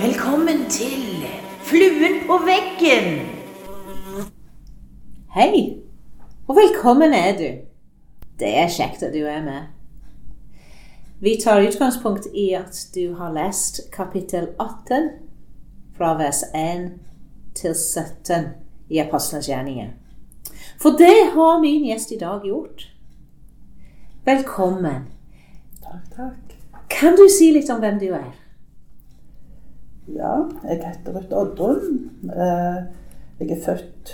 Velkommen til Fluen på veggen. Hei, og velkommen er du. Det er kjekt at du er med. Vi tar utgangspunkt i at du har lest kapittel 18 fra vers 1 til 17 i Apostlenes gjerninger. For det har min gjest i dag gjort. Velkommen. Takk, takk. Kan du si litt om hvem du er? Ja, jeg heter Ruth Oddrun. Eh, Jeg er født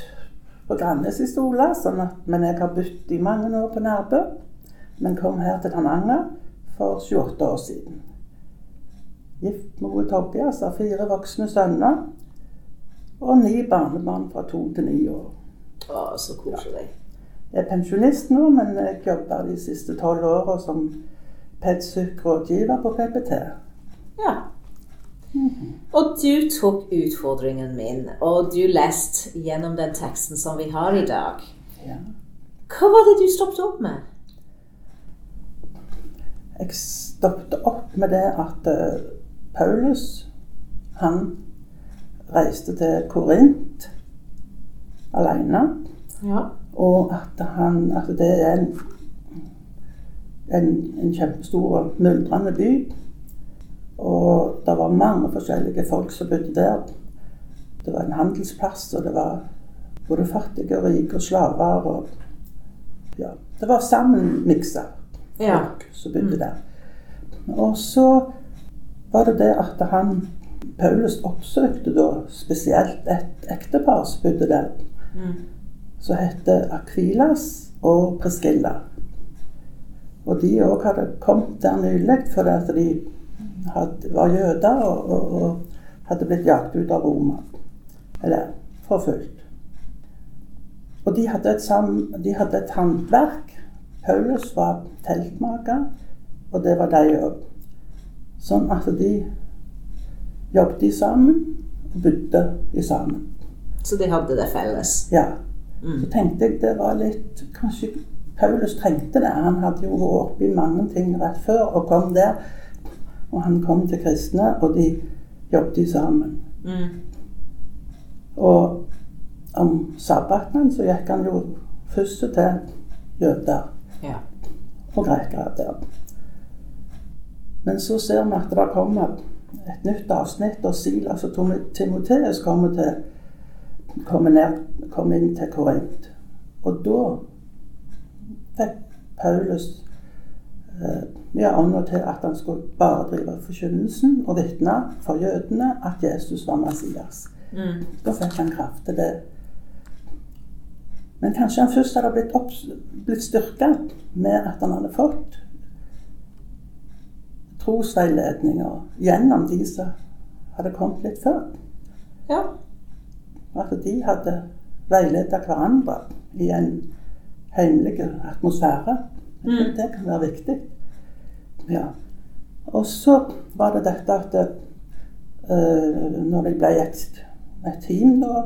på Grannes i Sola, sånn at, men jeg har bodd i mange år på Nærbø. Men kom her til Tananger for 28 år siden. Gift med Ole Tobias, har fire voksne sønner og ni barnebarn fra to til ni år. Å, så koselig. Jeg er pensjonist nå, men jeg jobber de siste tolv åra som PEDSYK-rådgiver på PPT. Ja. Og du tok utfordringen min, og du leste gjennom den teksten som vi har i dag. Ja. Hva var det du stoppet opp med? Jeg stoppet opp med det at eh, Paulus, han reiste til Korint alene. Ja. Og at, han, at det er en, en, en kjempestor myldrende by. Og det var mange forskjellige folk som bodde der. Det var en handelsplass, og det var både fattige og rike og slaver. Og, ja, det var sammenmiksa Ja. folk som bodde der. Og så var det det at han Paulus oppsøkte da spesielt et ektepar som bodde der, Mm. som het Akvilas og Preskilla. Og de òg hadde kommet der nylig fordi at de hadde, var jøder og, og, og hadde blitt jagt ut av Roma. Eller forfulgt. Og de hadde sam, de hadde et håndverk. Paulus var teltmaker, og det var de òg. Sånn at de jobbet sammen og bodde i sammen. Så de hadde det felles. Ja. Mm. Så tenkte jeg det var litt Kanskje Paulus trengte det. Han hadde jo vært oppe i mange ting rett før og kom der. Og han kom til kristne, og de jobbet sammen. Mm. Og om sabbaten så gikk han jo først til jøder Ja. og grekere der. Men så ser vi at det kommer et nytt avsnitt, og Silas og Timoteus kommer, til, kommer, ned, kommer inn til Korint. Og da fikk Paulus eh, ja, ånda til at han skulle bare drive forkynnelsen og vitne for jødene at Jesus var Messias. Mm. Da fikk han kraft til det. Men kanskje han først hadde blitt, opps, blitt styrka med at han hadde fått trosveiledninger gjennom de som hadde kommet litt før. Ja. At de hadde veiledet hverandre i en hemmelig atmosfære. Mm. Det kan være viktig. Ja. Og så var det dette at uh, når de ble et, et team, da,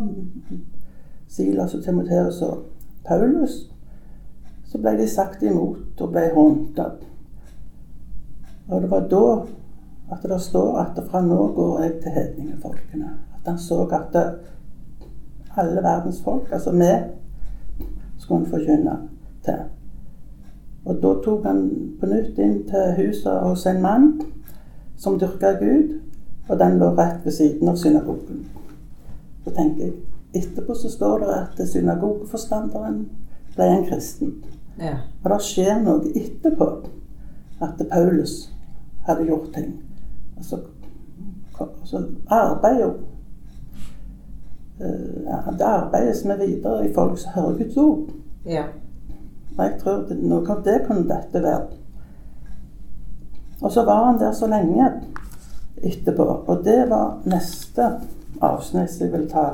Silas og Timoteus og Paulus, så ble de sagt imot og ble håndtet. Og det var da at det står at fra nå går jeg til hedningefolkene. At han så at det, alle verdens folk, altså vi, skulle han forkynne til. Og da tok han på nytt inn til huset hos en mann som dyrka Gud, og den lå rett ved siden av synagogen. Så tenker jeg, etterpå så står det at synagogeforstanderen ble en kristen. ja. Og det skjer noe etterpå at Paulus hadde gjort ting. Og så, så arbeider jo eh, ja, Det arbeides med videre i folk som hører Guds ord. ja. Og jeg tror det, noe av det kunne dette være. Og så var han der så lenge etterpå. Og det var neste avsnitt jeg vil ta.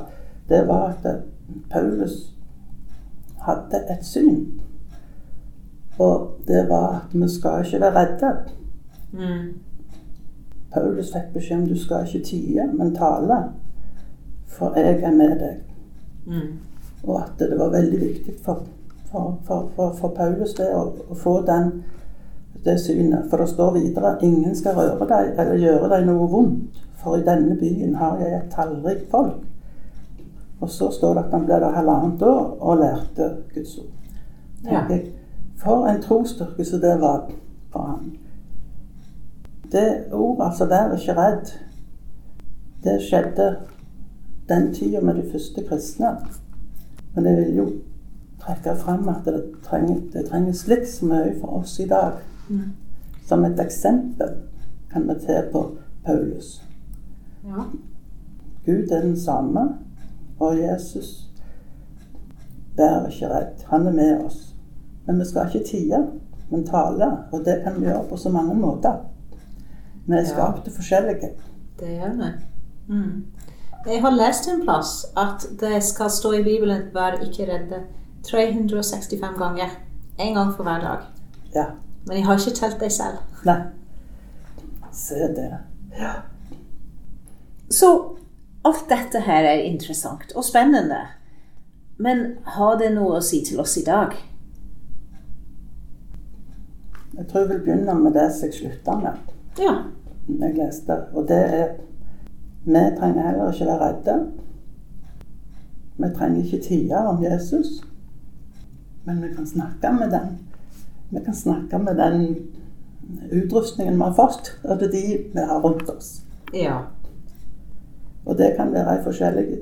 Det var at Paulus hadde et syn. Og det var at vi skal ikke være redde. Mm. Paulus fikk beskjed om du skal ikke tie, men tale. For jeg er med deg. Mm. Og at det var veldig viktig for, for, for, for, for Paulus det å, å få den det synet. For det står videre ingen skal røre deg eller gjøre deg noe vondt, for i denne byen har jeg et tallrikt folk. Og så står det at han ble der halvannet år og lærte Guds ord. Tenker jeg, For en trosstyrkelse det var for han. Det ordet, altså 'vær ikke redd', det skjedde den tida med de første kristne. Men det vil jo trekke frem at det, trenger, det trenges litt så mye for oss i dag. Mm. Som et eksempel kan vi se på Paulus. Ja. Gud er den samme, og Jesus bærer ikke redd. Han er med oss. Men vi skal ikke tie, men tale. Og det kan vi gjøre på så mange måter. Vi er Ja. til forskjellige. Det gjør vi. Mm. Jeg har lest en plass at det skal stå i Bibelen 'vær ikke redde' 365 ganger. En gang for hver dag. Ja. Men jeg har ikke telt deg selv. Nei. Se det. Ja. Så alt dette her er interessant og spennende. Men har det noe å si til oss i dag? Jeg tror jeg vil begynne med det som jeg slutta med. Ja. jeg leste. Og det er Vi trenger heller ikke være redde. Vi trenger ikke tie om Jesus. Men vi kan snakke med den Vi kan snakke med den utrustningen vi har fått, og det er de vi har rundt oss. Ja. Og det kan være i forskjellige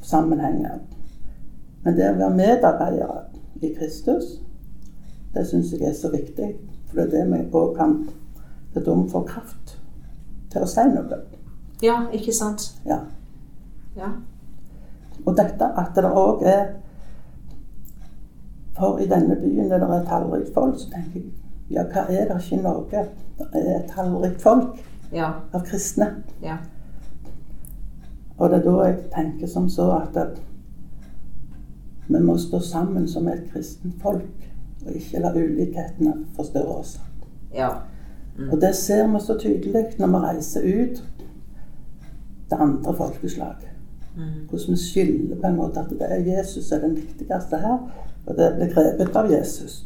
sammenhenger. Men det å være medarbeidere i Kristus, det syns jeg er så viktig. For det er det vi òg kan Det er da vi får kraft til å si noe. Ja, ikke sant? Ja. Ja. Og dette at det òg er For i denne byen der det er tallrikt folk, så tenker jeg ja, hva er det ikke i Norge? Det er et tallrikt folk Ja. av kristne. Ja. Og det er da jeg tenker som så at at vi må stå sammen som et kristent folk, og ikke la ulikhetene forstyrre oss. Ja. Og det ser vi så tydelig når vi reiser ut til andre folkeslag. Mm. Hvordan vi skiller på en måte at det er Jesus som er den viktigste her, og det blir grepet av Jesus.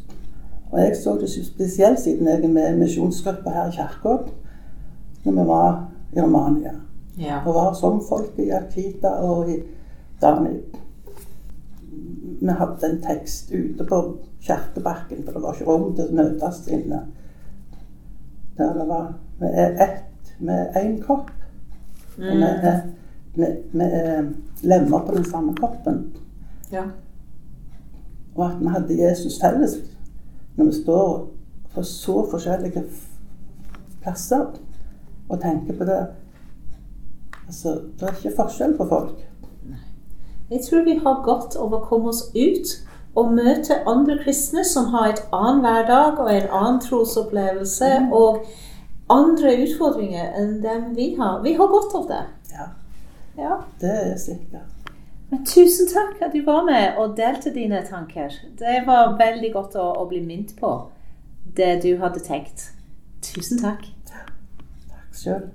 Og jeg så det spesielt siden jeg er med i misjonsgruppa her i kirka, når vi var i Romania. Ja. Og var som folk i Akita og i Danib. Vi hadde en tekst ute på Kjertebakken, for det var ikke rom til å møtes inne. Der det var Vi er ett med én kropp. Og vi er, vi er lemmer på den samme kroppen. Ja. Og at vi hadde Jesus felles når vi står på så forskjellige plasser og tenker på det. Altså, det er ikke forskjell på folk. Jeg tror vi har godt av å komme oss ut og møte andre kristne som har et annen hverdag og en annen trosopplevelse og andre utfordringer enn dem vi har. Vi har godt av det. Ja, det er sikkert. Men tusen takk at du var med og delte dine tanker. Det var veldig godt å, å bli minnet på det du hadde tenkt. Tusen takk. Takk sjøl.